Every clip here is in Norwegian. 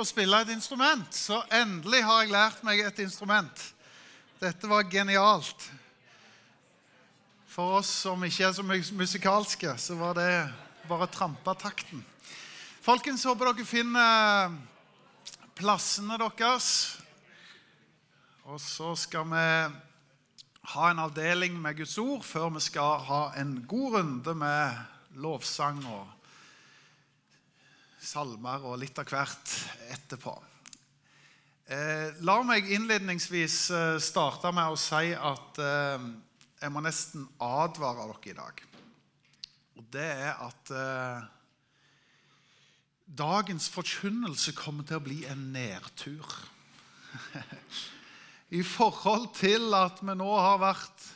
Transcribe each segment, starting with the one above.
å spille et instrument, så endelig har jeg lært meg et instrument. Dette var genialt. For oss som ikke er så musikalske, så var det bare trampa takten. Folkens, håper dere finner plassene deres. Og så skal vi ha en avdeling med Guds ord før vi skal ha en god runde med lovsang og salmer og litt av hvert etterpå. Eh, la meg innledningsvis eh, starte med å si at eh, jeg må nesten advare dere i dag. Og det er at eh, dagens forkynnelse kommer til å bli en nedtur. I forhold til at vi nå har vært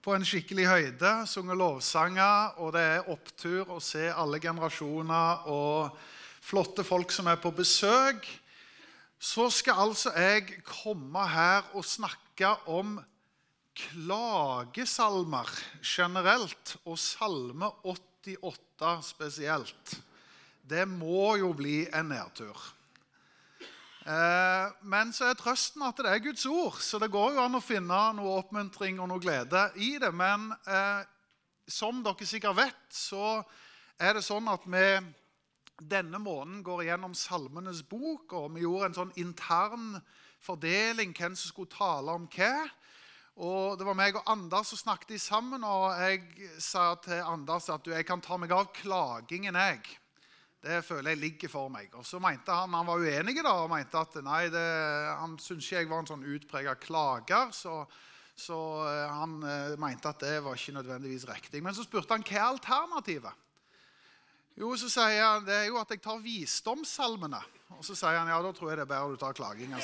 på en skikkelig høyde, sunget lovsanger, og det er opptur å se alle generasjoner og flotte folk som er på besøk, så skal altså jeg komme her og snakke om klagesalmer generelt og Salme 88 spesielt. Det må jo bli en nedtur. Eh, men så er trøsten at det er Guds ord, så det går jo an å finne noe oppmuntring og noe glede i det. Men eh, som dere sikkert vet, så er det sånn at vi denne måneden går gjennom Salmenes bok, og vi gjorde en sånn intern fordeling hvem som skulle tale om hva. Og Det var meg og Anders som snakket sammen, og jeg sa til Anders at jeg kan ta meg av klagingen. jeg. Det føler jeg ligger for meg. Og Så mente han han var uenig da, og mente at nei, det, han syntes ikke jeg var en sånn utprega klager. så... Så eh, han uh, mente at det var ikke nødvendigvis riktig. Men så spurte han hva er alternativet. Jo, så sier han det er jo at jeg tar visdomssalmene. Og så sier han ja, da tror jeg det er bedre du tar klaginga.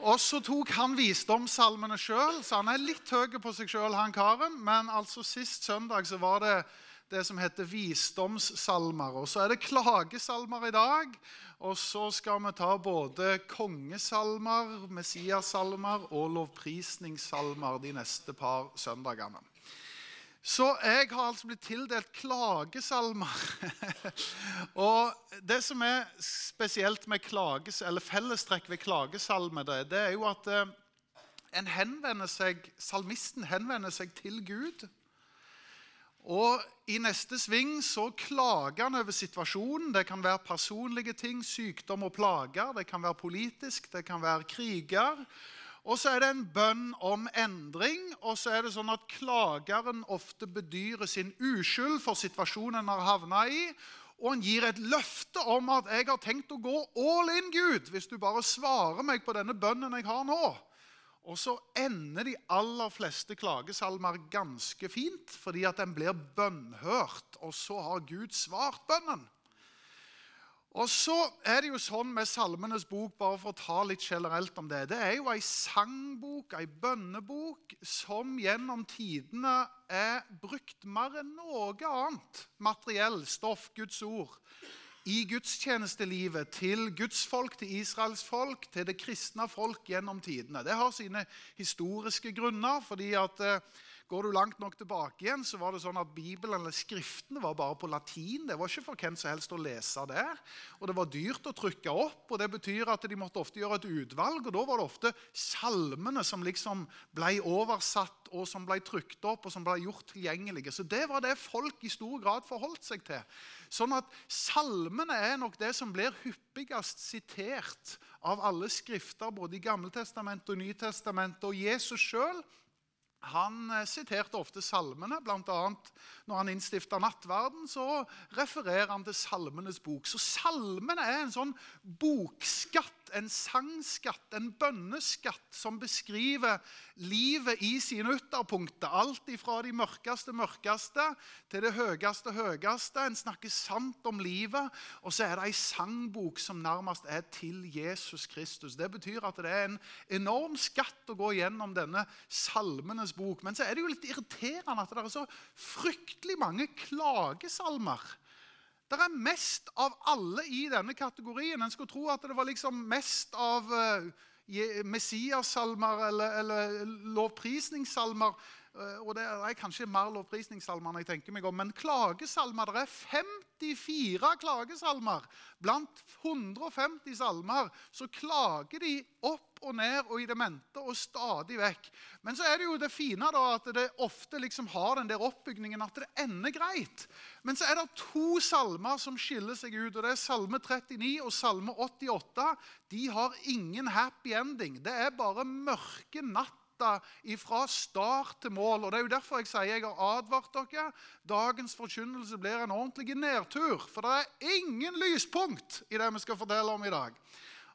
Og så tok han visdomssalmene sjøl, så han er litt høy på seg sjøl, han karen. Men altså sist søndag så var det det som heter visdomssalmer. Og så er det klagesalmer i dag. Og så skal vi ta både kongesalmer, messiasalmer og lovprisningssalmer de neste par søndagene. Så jeg har altså blitt tildelt klagesalmer. og det som er spesielt med klages, eller fellestrekk ved klagesalmer, det, det er jo at eh, en henvender seg, salmisten henvender seg til Gud. Og I neste sving så klager han over situasjonen. Det kan være personlige ting, sykdom og plager. Det kan være politisk, det kan være kriger. Og så er det en bønn om endring. Og så er det sånn at klageren ofte bedyrer sin uskyld for situasjonen han har havna i. Og han gir et løfte om at 'jeg har tenkt å gå all in, Gud', hvis du bare svarer meg på denne bønnen jeg har nå. Og så ender de aller fleste klagesalmer ganske fint, fordi at den blir bønnhørt. Og så har Gud svart bønnen. Og så er det jo sånn med Salmenes bok, bare for å ta litt generelt om det Det er jo ei sangbok, ei bønnebok, som gjennom tidene er brukt mer enn noe annet materiell stoff, Guds ord, i gudstjenestelivet til Guds folk, til Israels folk, til det kristne folk gjennom tidene. Det har sine historiske grunner. fordi at eh, Går du langt nok tilbake igjen, så var det sånn at Bibelen eller Skriftene var bare på latin. Det var ikke for hvem som helst å lese det. Og det var dyrt å trykke opp, og det betyr at de måtte ofte gjøre et utvalg. Og da var det ofte salmene som liksom ble oversatt, og som ble trykt opp og som ble gjort tilgjengelige. Så det var det folk i stor grad forholdt seg til. Sånn at salmene er nok det som blir hyppigst sitert av alle skrifter, både i Gammeltestamentet og Nytestamentet. Og Jesus sjøl han eh, siterte ofte salmene, bl.a. når han innstifta nattverden. Så refererer han til Salmenes bok. Så salmene er en sånn bokskatt en sangskatt, en bønneskatt, som beskriver livet i sine ytterpunkter. Alt fra de mørkeste mørkeste til det høyeste høyeste. En snakker sant om livet. Og så er det ei sangbok som nærmest er til Jesus Kristus. Det betyr at det er en enorm skatt å gå gjennom denne salmenes bok. Men så er det jo litt irriterende at det er så fryktelig mange klagesalmer. Det er mest av alle i denne kategorien. En skulle tro at det var liksom mest av uh, Messias-salmer eller, eller lovprisningssalmer. Eh, og det er kanskje mer lovprisningssalmer jeg tenker meg om, men klagesalmer Det er 54 klagesalmer. Blant 150 salmer så klager de opp og ned og i det mente og stadig vekk. Men så er det jo det fine da, at det ofte liksom har den der oppbygningen at det ender greit. Men så er det to salmer som skiller seg ut. og Det er Salme 39 og Salme 88. De har ingen happy ending. Det er bare mørke natt fra start til mål. Og Det er jo derfor jeg sier jeg har advart dere. Dagens forkynnelse blir en ordentlig nedtur. For det er ingen lyspunkt i det vi skal fortelle om i dag.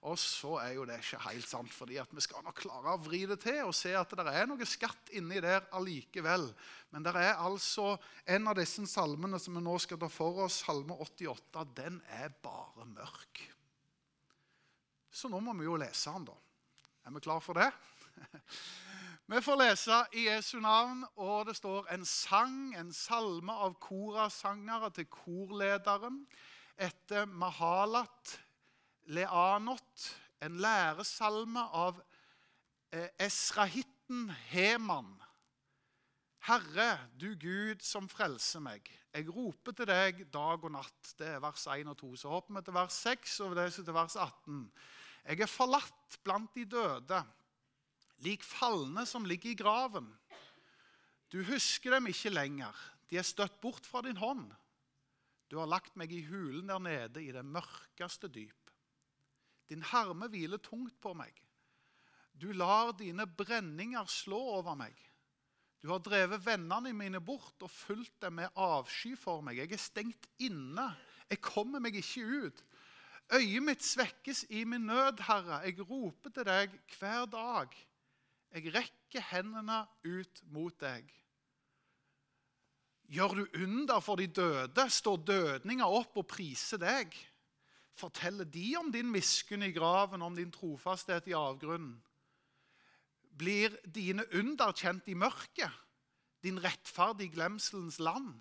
Og så er jo det ikke helt sant, fordi vi skal nok klare å vri det til og se at det er noe skatt inni der allikevel. Men det er altså en av disse salmene som vi nå skal ta for oss, salme 88, den er bare mørk. Så nå må vi jo lese den, da. Er vi klar for det? Vi får lese i Jesu navn, og det står en sang, en salme av korasangere til korlederen etter Mahalat Leanot, en læresalme av eh, Esrahitten Heman. Herre, du Gud som frelser meg. Jeg roper til deg dag og natt. Det er vers 1 og 2. Så hopper vi til vers 6 og det til vers 18. Jeg er forlatt blant de døde lik falne som ligger i graven. Du husker dem ikke lenger. De er støtt bort fra din hånd. Du har lagt meg i hulen der nede i det mørkeste dyp. Din harme hviler tungt på meg. Du lar dine brenninger slå over meg. Du har drevet vennene mine bort og fulgt dem med avsky for meg. Jeg er stengt inne. Jeg kommer meg ikke ut. Øyet mitt svekkes i min nød, Herre. Jeg roper til deg hver dag. Jeg rekker hendene ut mot deg. Gjør du under for de døde? Står dødninger opp og priser deg? Forteller de om din miskunn i graven, om din trofasthet i avgrunnen? Blir dine underkjent i mørket, din rettferdige glemselens land?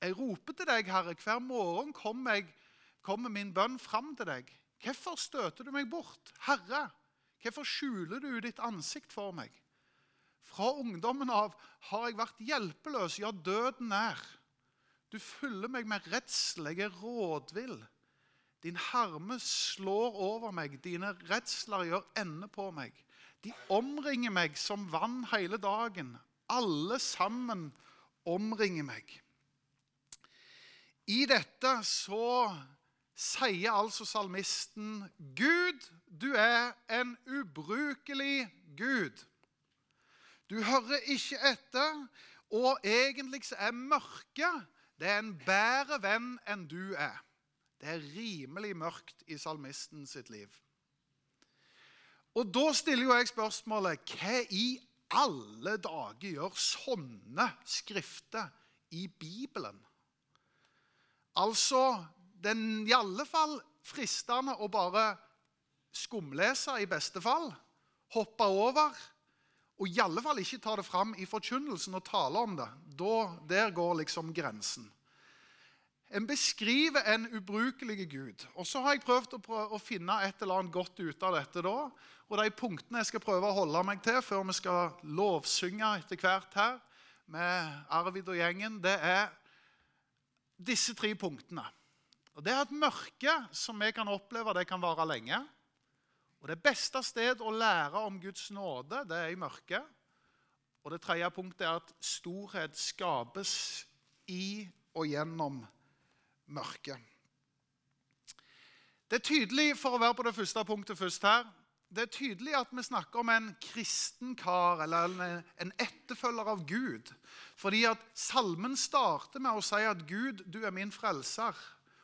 Jeg roper til deg, Herre, hver morgen kommer, kommer min bønn fram til deg. Hvorfor støter du meg bort? Herre, Hvorfor skjuler du ditt ansikt for meg? Fra ungdommen av har jeg vært hjelpeløs, ja, døden er. Du fyller meg med redsel, rådvill. Din harme slår over meg, dine redsler gjør ende på meg. De omringer meg som vann hele dagen. Alle sammen omringer meg. I dette så sier altså salmisten Gud, du er en ubrukelig Gud. Du hører ikke etter, og egentlig så er mørket det er en bedre venn enn du er. Det er rimelig mørkt i salmisten sitt liv. Og Da stiller jo jeg spørsmålet hva i alle dager gjør sånne skrifter i Bibelen? Altså, det er i alle fall fristende å bare skumlese i beste fall. Hoppe over. Og i alle fall ikke ta det fram i forkynnelsen og tale om det. Da, der går liksom grensen. En beskriver en ubrukelig Gud. Og så har jeg prøvd å, prøve å, finne et eller annet godt ut av dette. da. Og de punktene jeg skal prøve å holde meg til før vi skal lovsynge etter hvert her med Arvid og gjengen, det er disse tre punktene. Og Det er at mørket som vi kan oppleve, det kan vare lenge. Og Det beste sted å lære om Guds nåde, det er i mørket. Og det tredje punktet er at storhet skapes i og gjennom mørket. Det er tydelig, for å være på det første punktet først her, det er tydelig at vi snakker om en kristen kar eller en etterfølger av Gud. Fordi at salmen starter med å si at 'Gud, du er min frelser'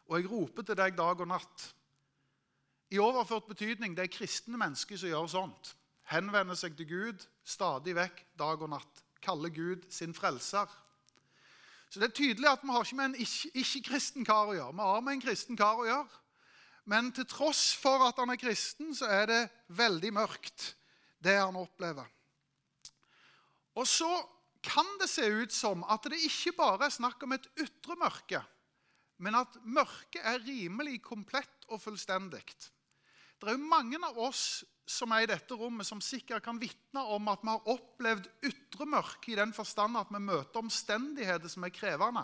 og jeg roper til deg dag og natt. I overført betydning det er kristne mennesker som gjør sånt. Henvender seg til Gud stadig vekk dag og natt. Kaller Gud sin frelser. Så det er tydelig at vi har ikke med en ikke-kristen ikke kar å gjøre. Vi har med en kristen kar å gjøre. Men til tross for at han er kristen, så er det veldig mørkt, det han opplever. Og så kan det se ut som at det ikke bare er snakk om et ytre mørke men at mørket er rimelig komplett og fullstendig. Det er jo mange av oss som er i dette rommet, som sikkert kan vitne om at vi har opplevd ytre mørke i den forstand at vi møter omstendigheter som er krevende.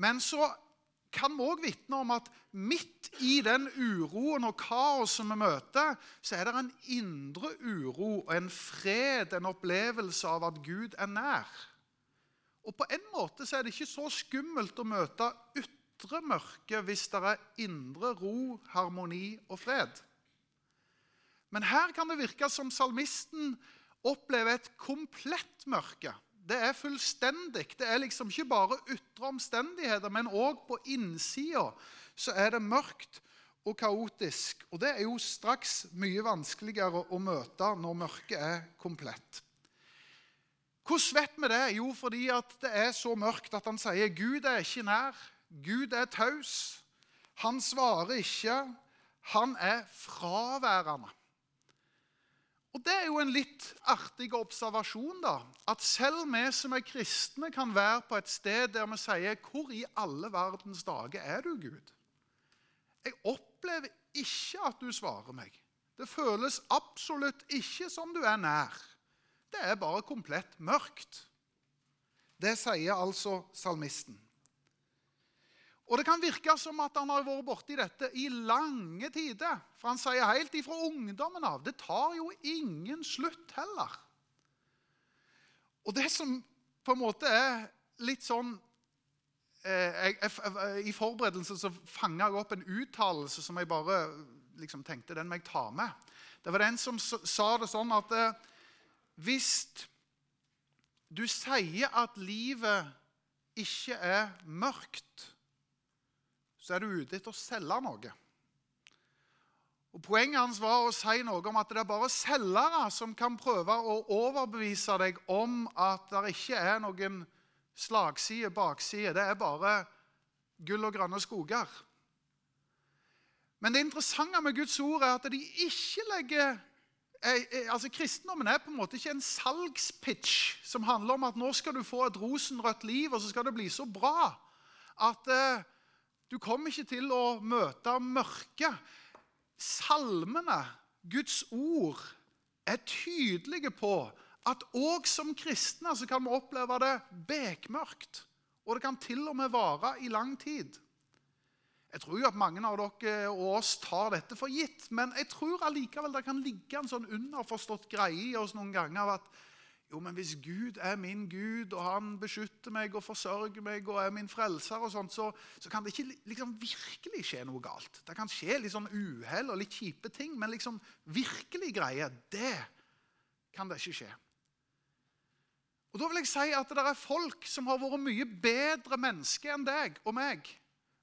Men så kan vi òg vitne om at midt i den uroen og kaoset vi møter, så er det en indre uro og en fred, en opplevelse av at Gud er nær. Og på en måte så er det ikke så skummelt å møte ytre mørke hvis det er indre ro, harmoni og fred. Men her kan det virke som salmisten opplever et komplett mørke. Det er fullstendig. Det er liksom ikke bare ytre omstendigheter, men òg på innsida så er det mørkt og kaotisk. Og det er jo straks mye vanskeligere å møte når mørket er komplett. Hvordan vet vi det? Jo, fordi det er så mørkt at han sier Gud er ikke nær. Gud er taus. Han svarer ikke. Han er fraværende. Og Det er jo en litt artig observasjon. da, At selv vi som er kristne, kan være på et sted der vi sier Hvor i alle verdens dager er du, Gud? Jeg opplever ikke at du svarer meg. Det føles absolutt ikke som du er nær. Det er bare komplett mørkt. Det sier altså salmisten. Og Det kan virke som at han har vært borti dette i lange tider. For han sier helt ifra ungdommen av det tar jo ingen slutt heller. Og det som på en måte er litt sånn eh, I forberedelsen så fanga jeg opp en uttalelse som jeg bare liksom tenkte den må jeg ta med. Det var den som sa det sånn at eh, hvis du sier at livet ikke er mørkt så er du ute etter å selge noe. Og Poenget hans var å si noe om at det er bare selgere som kan prøve å overbevise deg om at det ikke er noen slagside, bakside. Det er bare gull og grønne skoger. Men det interessante med Guds ord er at de ikke legger altså Kristendommen er på en måte ikke en salgspitch som handler om at nå skal du få et rosenrødt liv, og så skal det bli så bra at eh, du kommer ikke til å møte mørket. Salmene, Guds ord, er tydelige på at òg som kristne så kan vi oppleve det bekmørkt. Og det kan til og med vare i lang tid. Jeg tror jo at mange av dere og oss tar dette for gitt, men jeg tror allikevel det kan ligge en sånn underforstått greie i oss noen ganger av at jo, men hvis Gud er min Gud, og han beskytter meg og forsørger meg og er min frelser, og sånt, så, så kan det ikke liksom virkelig skje noe galt. Det kan skje litt sånn uhell og litt kjipe ting, men liksom virkelig greie, det kan det ikke skje. Og da vil jeg si at Det er folk som har vært mye bedre mennesker enn deg og meg.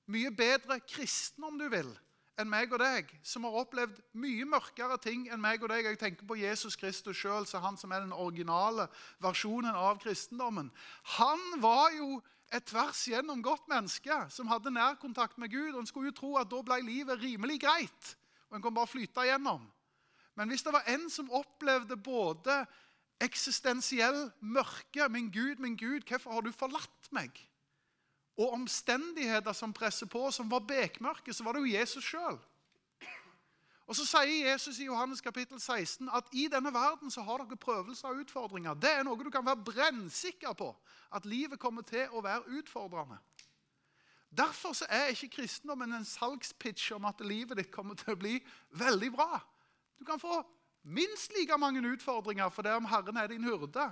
Mye bedre kristen, om du vil, enn meg og deg, som har opplevd mye mørkere ting enn meg og deg. Jeg tenker på Jesus Kristus sjøl, han som er den originale versjonen av kristendommen. Han var jo et tvers gjennom godt menneske som hadde nærkontakt med Gud. og En skulle jo tro at da ble livet rimelig greit, og en kan bare flyte igjennom. Men hvis det var en som opplevde både eksistensiell mørke Min Gud, min Gud, hvorfor har du forlatt meg? Og omstendigheter som presser på, som var bekmørke, så var det jo Jesus sjøl. Og Så sier Jesus i Johannes kapittel 16 at i denne verden så har dere prøvelser og utfordringer. Det er noe du kan være brennsikker på, at livet kommer til å være utfordrende. Derfor så er ikke kristendommen en salgspitch om at livet ditt kommer til å bli veldig bra. Du kan få minst like mange utfordringer for det om Herren er din hyrde,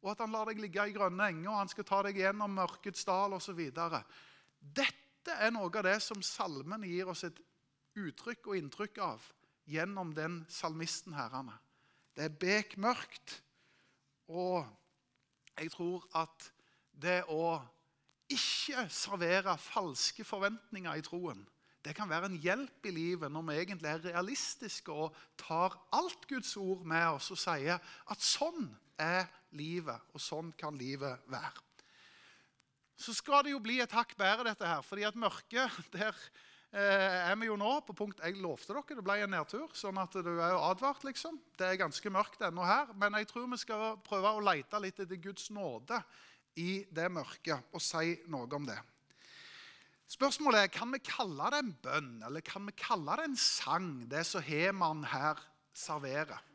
og at han lar deg ligge i grønne enger, og han skal ta deg gjennom mørkets dal osv. Dette er noe av det som salmen gir oss et uttrykk og inntrykk av gjennom den salmisten herrene. Det er bekmørkt, og jeg tror at det å ikke servere falske forventninger i troen, det kan være en hjelp i livet når vi egentlig er realistiske og tar alt Guds ord med oss og sier at sånn er livet, og sånn kan livet være. Så skal det jo bli et hakk bedre, dette her. fordi at mørket Der eh, er vi jo nå på punkt Jeg lovte dere det ble en nedtur, sånn at du er jo advart, liksom. Det er ganske mørkt ennå her, men jeg tror vi skal prøve å lete litt etter Guds nåde i det mørket og si noe om det. Spørsmålet er kan vi kalle det en bønn eller kan vi kalle det en sang, det som Heman her serverer.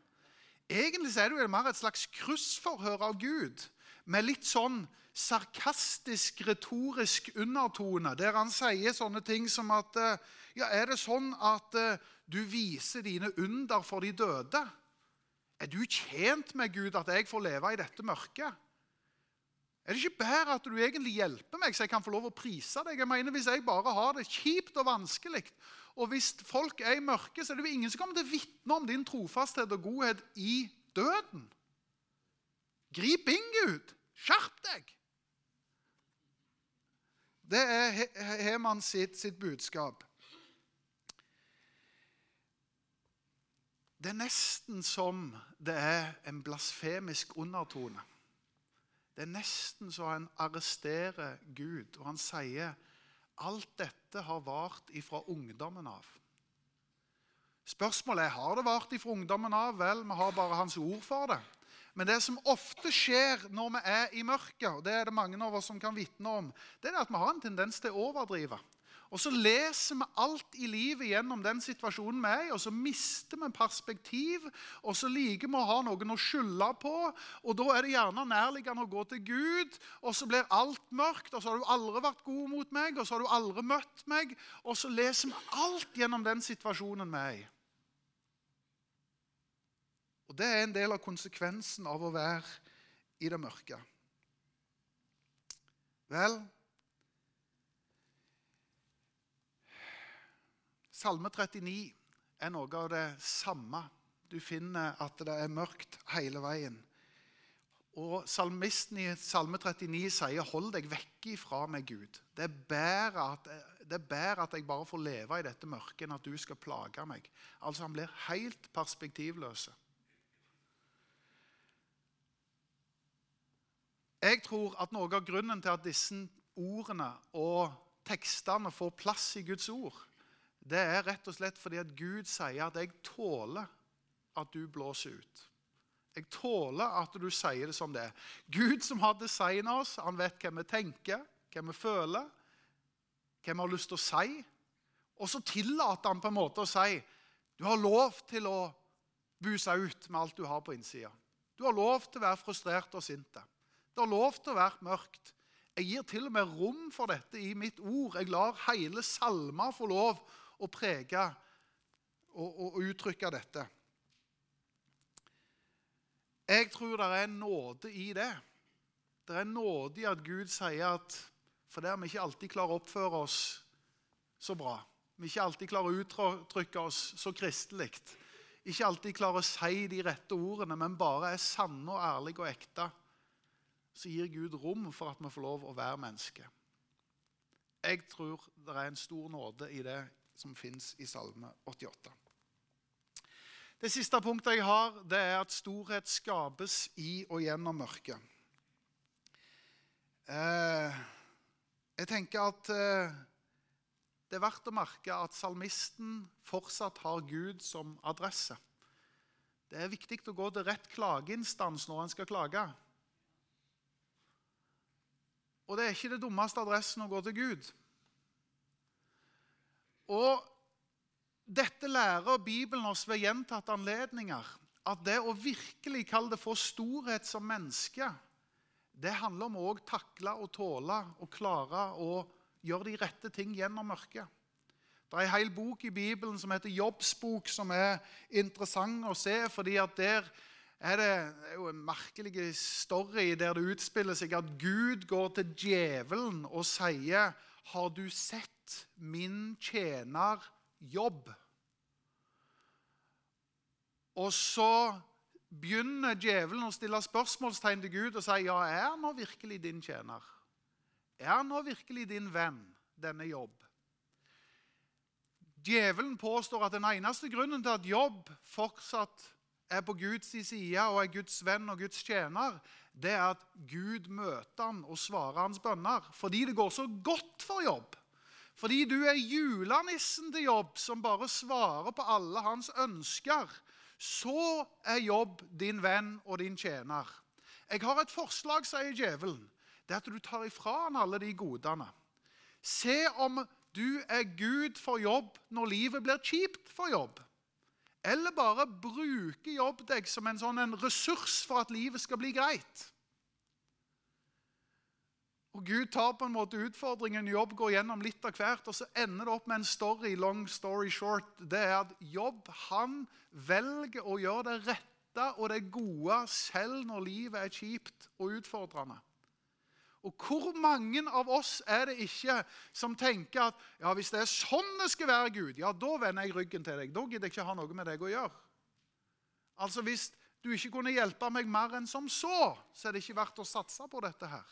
Egentlig er det jo mer et slags kryssforhør av Gud med litt sånn sarkastisk, retorisk undertone, der han sier sånne ting som at eh, ja, Er det sånn at uh, du viser dine under for de døde? Er du tjent med Gud at jeg får leve i dette mørket? Er det ikke bedre at du egentlig hjelper meg, så jeg kan få lov å prise deg? Jeg mener, Hvis jeg bare har det kjipt og vanskelig, og hvis folk er i mørket, så er det jo ingen som kommer til å vitne om din trofasthet og godhet i døden. Grip inn, Gud! Skjerp deg! Det er Heman sitt, sitt budskap. Det er nesten som det er en blasfemisk undertone. Det er nesten så han arresterer Gud, og han sier alt dette har vart ifra ungdommen av. Spørsmålet er har det vart ifra ungdommen av. Vel, vi har bare hans ord for det. Men det som ofte skjer når vi er i mørket, og det er det mange av oss som kan vitne om, det er at vi har en tendens til å overdrive. Og så leser vi alt i livet gjennom den situasjonen vi er i, og så mister vi perspektiv. Og så liker vi å ha noen å skylde på, og da er det gjerne nærliggende å gå til Gud. Og så blir alt mørkt, og så har du aldri vært god mot meg, og så har du aldri møtt meg. Og så leser vi alt gjennom den situasjonen vi er i. Og det er en del av konsekvensen av å være i det mørke. Vel, Salme 39 er noe av det samme. Du finner at det er mørkt hele veien. Og Salmisten i Salme 39 sier 'Hold deg vekk ifra meg, Gud'. Det er, bedre at, at jeg bare får leve i dette mørket, enn at du skal plage meg. Altså Han blir helt perspektivløs. Jeg tror at noe av grunnen til at disse ordene og tekstene får plass i Guds ord, det er rett og slett fordi at Gud sier at 'jeg tåler at du blåser ut'. Jeg tåler at du sier det som det er. Gud som har designa oss, han vet hva vi tenker, hva vi føler, hva vi har lyst til å si. Og så tillater han på en måte å si du har lov til å buse ut med alt du har på innsida. Du har lov til å være frustrert og sint. Du har lov til å være mørkt. Jeg gir til og med rom for dette i mitt ord. Jeg lar hele salmer få lov å prege og, og, og uttrykke dette. Jeg tror det er nåde i det. Det er nåde i at Gud sier at for der vi ikke alltid klarer å oppføre oss så bra, vi ikke alltid klarer å uttrykke oss så kristelig, ikke alltid klarer å si de rette ordene, men bare er sanne og ærlige og ekte, så gir Gud rom for at vi får lov å være mennesker. Jeg tror det er en stor nåde i det som fins i Salme 88. Det siste punktet jeg har, det er at storhet skapes i og gjennom mørket. Eh, jeg tenker at eh, det er verdt å merke at salmisten fortsatt har Gud som adresse. Det er viktig å gå til rett klageinstans når en skal klage. Og det er ikke det dummeste adressen å gå til Gud. Og dette lærer Bibelen oss ved gjentatte anledninger. At det å virkelig kalle det for storhet som menneske, det handler om å takle og tåle og klare å gjøre de rette ting gjennom mørket. Det er en hel bok i Bibelen som heter Jobbs bok, som er interessant å se. fordi at der er det, det er jo en merkelig story der det utspiller seg at Gud går til djevelen og sier har du sett min tjener jobb? Og så begynner djevelen å stille spørsmålstegn til Gud og si ja, er han nå virkelig din tjener? Er han nå virkelig din venn, denne jobb? Djevelen påstår at den eneste grunnen til at jobb fortsatt er på Guds side og er Guds venn og Guds tjener, det er at Gud møter han og svarer hans bønner. Fordi det går så godt for jobb. Fordi du er julenissen til jobb som bare svarer på alle hans ønsker. Så er jobb din venn og din tjener. Jeg har et forslag, sier djevelen. Det er at du tar ifra han alle de godene. Se om du er Gud for jobb når livet blir kjipt for jobb. Eller bare bruke jobb deg som en sånn en ressurs for at livet skal bli greit. Og Gud tar på en måte utfordringen jobb går gjennom litt av hvert, og så ender det opp med en story. long story short, Det er at jobb han velger å gjøre det rette og det gode selv når livet er kjipt og utfordrende. Og hvor mange av oss er det ikke som tenker at ja, hvis det er sånn det skal være, Gud, ja, da vender jeg ryggen til deg. Da gidder jeg ikke ha noe med deg å gjøre. Altså, Hvis du ikke kunne hjelpe meg mer enn som så, så er det ikke verdt å satse på dette her.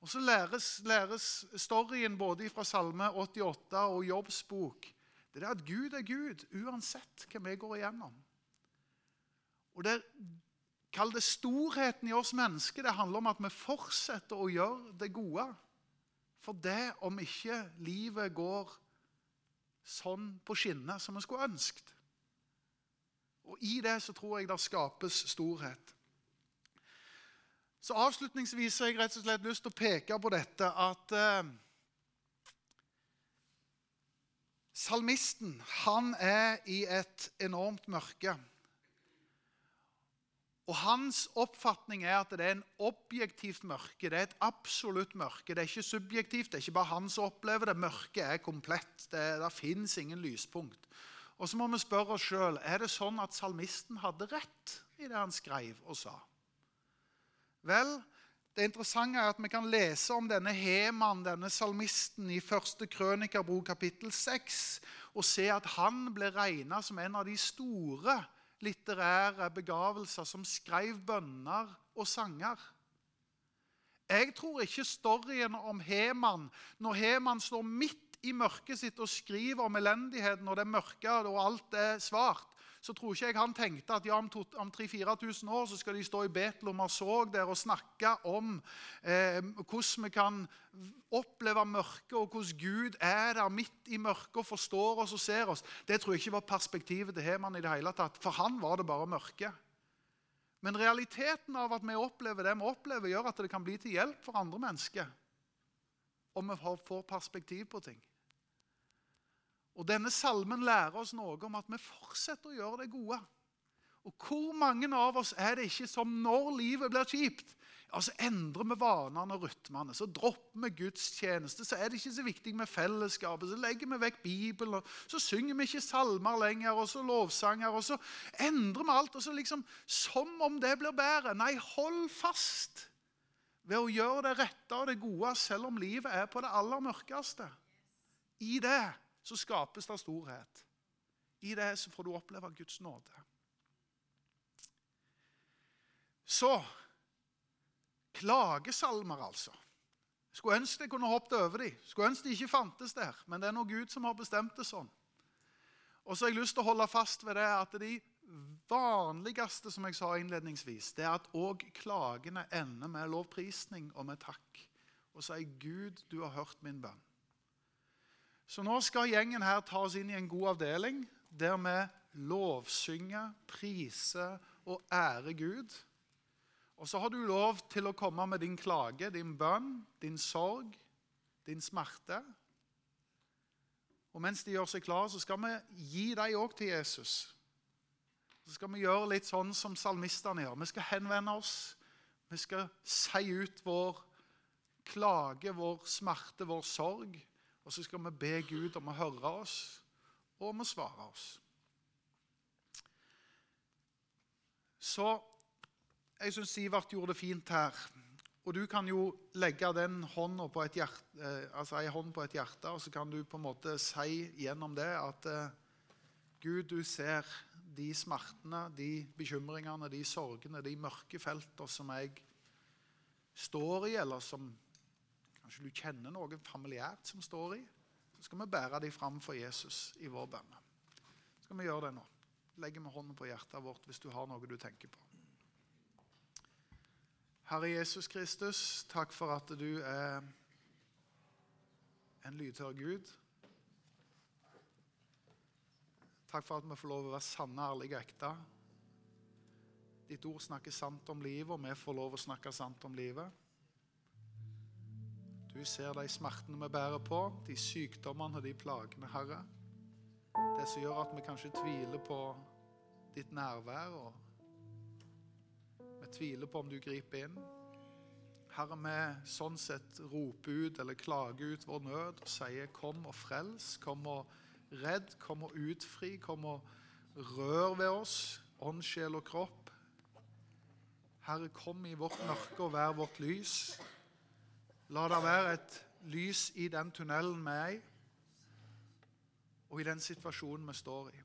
Og Så læres, læres storyen både fra Salme 88 og Jobbs bok. Det er at Gud er Gud uansett hva vi går igjennom. Og det, Kall det storheten i oss mennesker. Det handler om at vi fortsetter å gjøre det gode. For det om ikke livet går sånn på skinner som vi skulle ønsket. Og I det så tror jeg det skapes storhet. Så Avslutningsvis har jeg rett og slett lyst til å peke på dette at eh, Salmisten han er i et enormt mørke. Og Hans oppfatning er at det er en objektivt mørke. Det er et absolutt mørke. Det er ikke subjektivt. Det er ikke bare han som opplever det. Mørket er komplett. Det, det fins ingen lyspunkt. Og så må vi spørre oss sjøl er det sånn at salmisten hadde rett i det han skrev og sa. Vel, det interessante er at vi kan lese om denne Heman, denne salmisten, i første krønikerbok kapittel 6, og se at han ble regna som en av de store litterære begavelser som skrev bønner og sanger. Jeg tror ikke storyen om Heman, når Heman står midt i mørket sitt og skriver om elendigheten og det mørke og alt er svart, så tror ikke jeg han tenkte at ja, om, om 3000-4000 år så skal de stå i Betlehem og så der og snakke om eh, hvordan vi kan oppleve mørket, og hvordan Gud er der midt i mørket og forstår oss og ser oss. Det tror jeg ikke var perspektivet til Heman i det hele tatt. For han var det bare mørke. Men realiteten av at vi opplever det vi opplever, gjør at det kan bli til hjelp for andre mennesker. Om vi får perspektiv på ting. Og Denne salmen lærer oss noe om at vi fortsetter å gjøre det gode. Og Hvor mange av oss er det ikke som når livet blir kjipt, ja, så endrer vi vanene og rytmene. Så dropper vi gudstjeneste. Så er det ikke så viktig med fellesskapet. Så legger vi vekk Bibelen. Så synger vi ikke salmer lenger, og så lovsanger. Og så endrer vi alt. og så liksom, Som om det blir bedre. Nei, hold fast ved å gjøre det rette og det gode, selv om livet er på det aller mørkeste. I det så skapes det storhet. I det så får du oppleve Guds nåde. Så Klagesalmer, altså. Skulle ønske jeg kunne hoppet over dem. Skulle ønske de ikke fantes der. Men det er nå Gud som har bestemt det sånn. Og så har jeg lyst til å holde fast ved det at de vanligste som jeg sa innledningsvis, det er at òg klagene ender med lovprisning og med takk. Og sier 'Gud, du har hørt min bønn'. Så nå skal gjengen her ta oss inn i en god avdeling der vi lovsynger, priser og ærer Gud. Og så har du lov til å komme med din klage, din bønn, din sorg, din smerte. Og mens de gjør seg klare, så skal vi gi dem òg til Jesus. Så skal vi gjøre litt sånn som salmistene gjør. Vi skal henvende oss. Vi skal si ut vår klage, vår smerte, vår sorg. Og så skal vi be Gud om å høre oss og om å svare oss. Så jeg syns Sivert gjorde det fint her. Og du kan jo legge den hånda på et hjerte, eh, altså ei hånd på et hjerte, og så kan du på en måte si gjennom det at eh, Gud, du ser de smertene, de bekymringene, de sorgene, de mørke feltene som jeg står i, eller som Kanskje du kjenner noen familiært som står i. Så skal vi bære dem fram for Jesus i vår bønn. Skal vi gjøre det nå? Legger vi hånden på hjertet vårt hvis du har noe du tenker på. Herre Jesus Kristus, takk for at du er en lydhør Gud. Takk for at vi får lov å være sanne, ærlige og ekte. Ditt ord snakker sant om livet, og vi får lov å snakke sant om livet. Du ser de smertene vi bærer på, de sykdommene og de plagene, Herre. Det som gjør at vi kanskje tviler på ditt nærvær, og vi tviler på om du griper inn. Herre, vi sånn sett roper ut eller klager ut vår nød og sier 'Kom og frels', 'Kom og redd', 'Kom og utfri', 'Kom og rør ved oss', ånd, sjel og kropp. Herre, kom i vårt mørke og vær vårt lys. La det være et lys i den tunnelen vi er i, og i den situasjonen vi står i.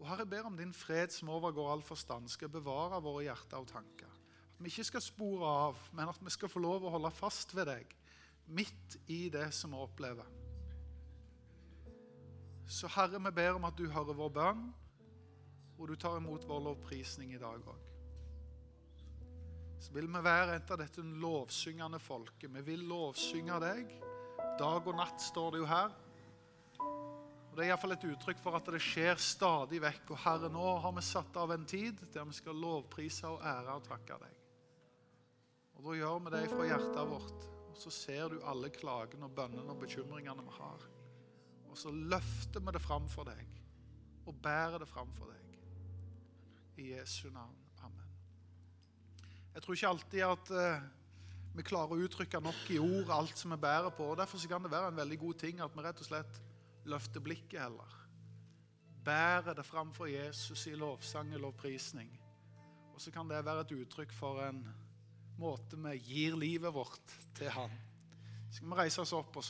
Og Herre, jeg ber om din fred som overgår all forstand, skal bevare våre hjerter og tanker. At vi ikke skal spore av, men at vi skal få lov å holde fast ved deg midt i det som vi opplever. Så Herre, vi ber om at du hører vår bønn, og du tar imot vår lovprisning i dag òg. Så vil vi være et av dette lovsyngende folket. Vi vil lovsynge deg. Dag og natt står det jo her. Og Det er iallfall et uttrykk for at det skjer stadig vekk. Og Herre, nå har vi satt av en tid der vi skal lovprise og ære og takke deg. Og Da gjør vi det fra hjertet vårt. Og så ser du alle klagene og bønnene og bekymringene vi har. Og så løfter vi det fram for deg og bærer det fram for deg. I Jesu navn. Jeg tror ikke alltid at eh, vi klarer å uttrykke nok i ord alt som vi bærer på. og Derfor kan det være en veldig god ting at vi rett og slett løfter blikket heller. Bærer det fram for Jesus i lovsang og lovprisning. Og så kan det være et uttrykk for en måte vi gir livet vårt til Han. Så skal vi reise oss opp og så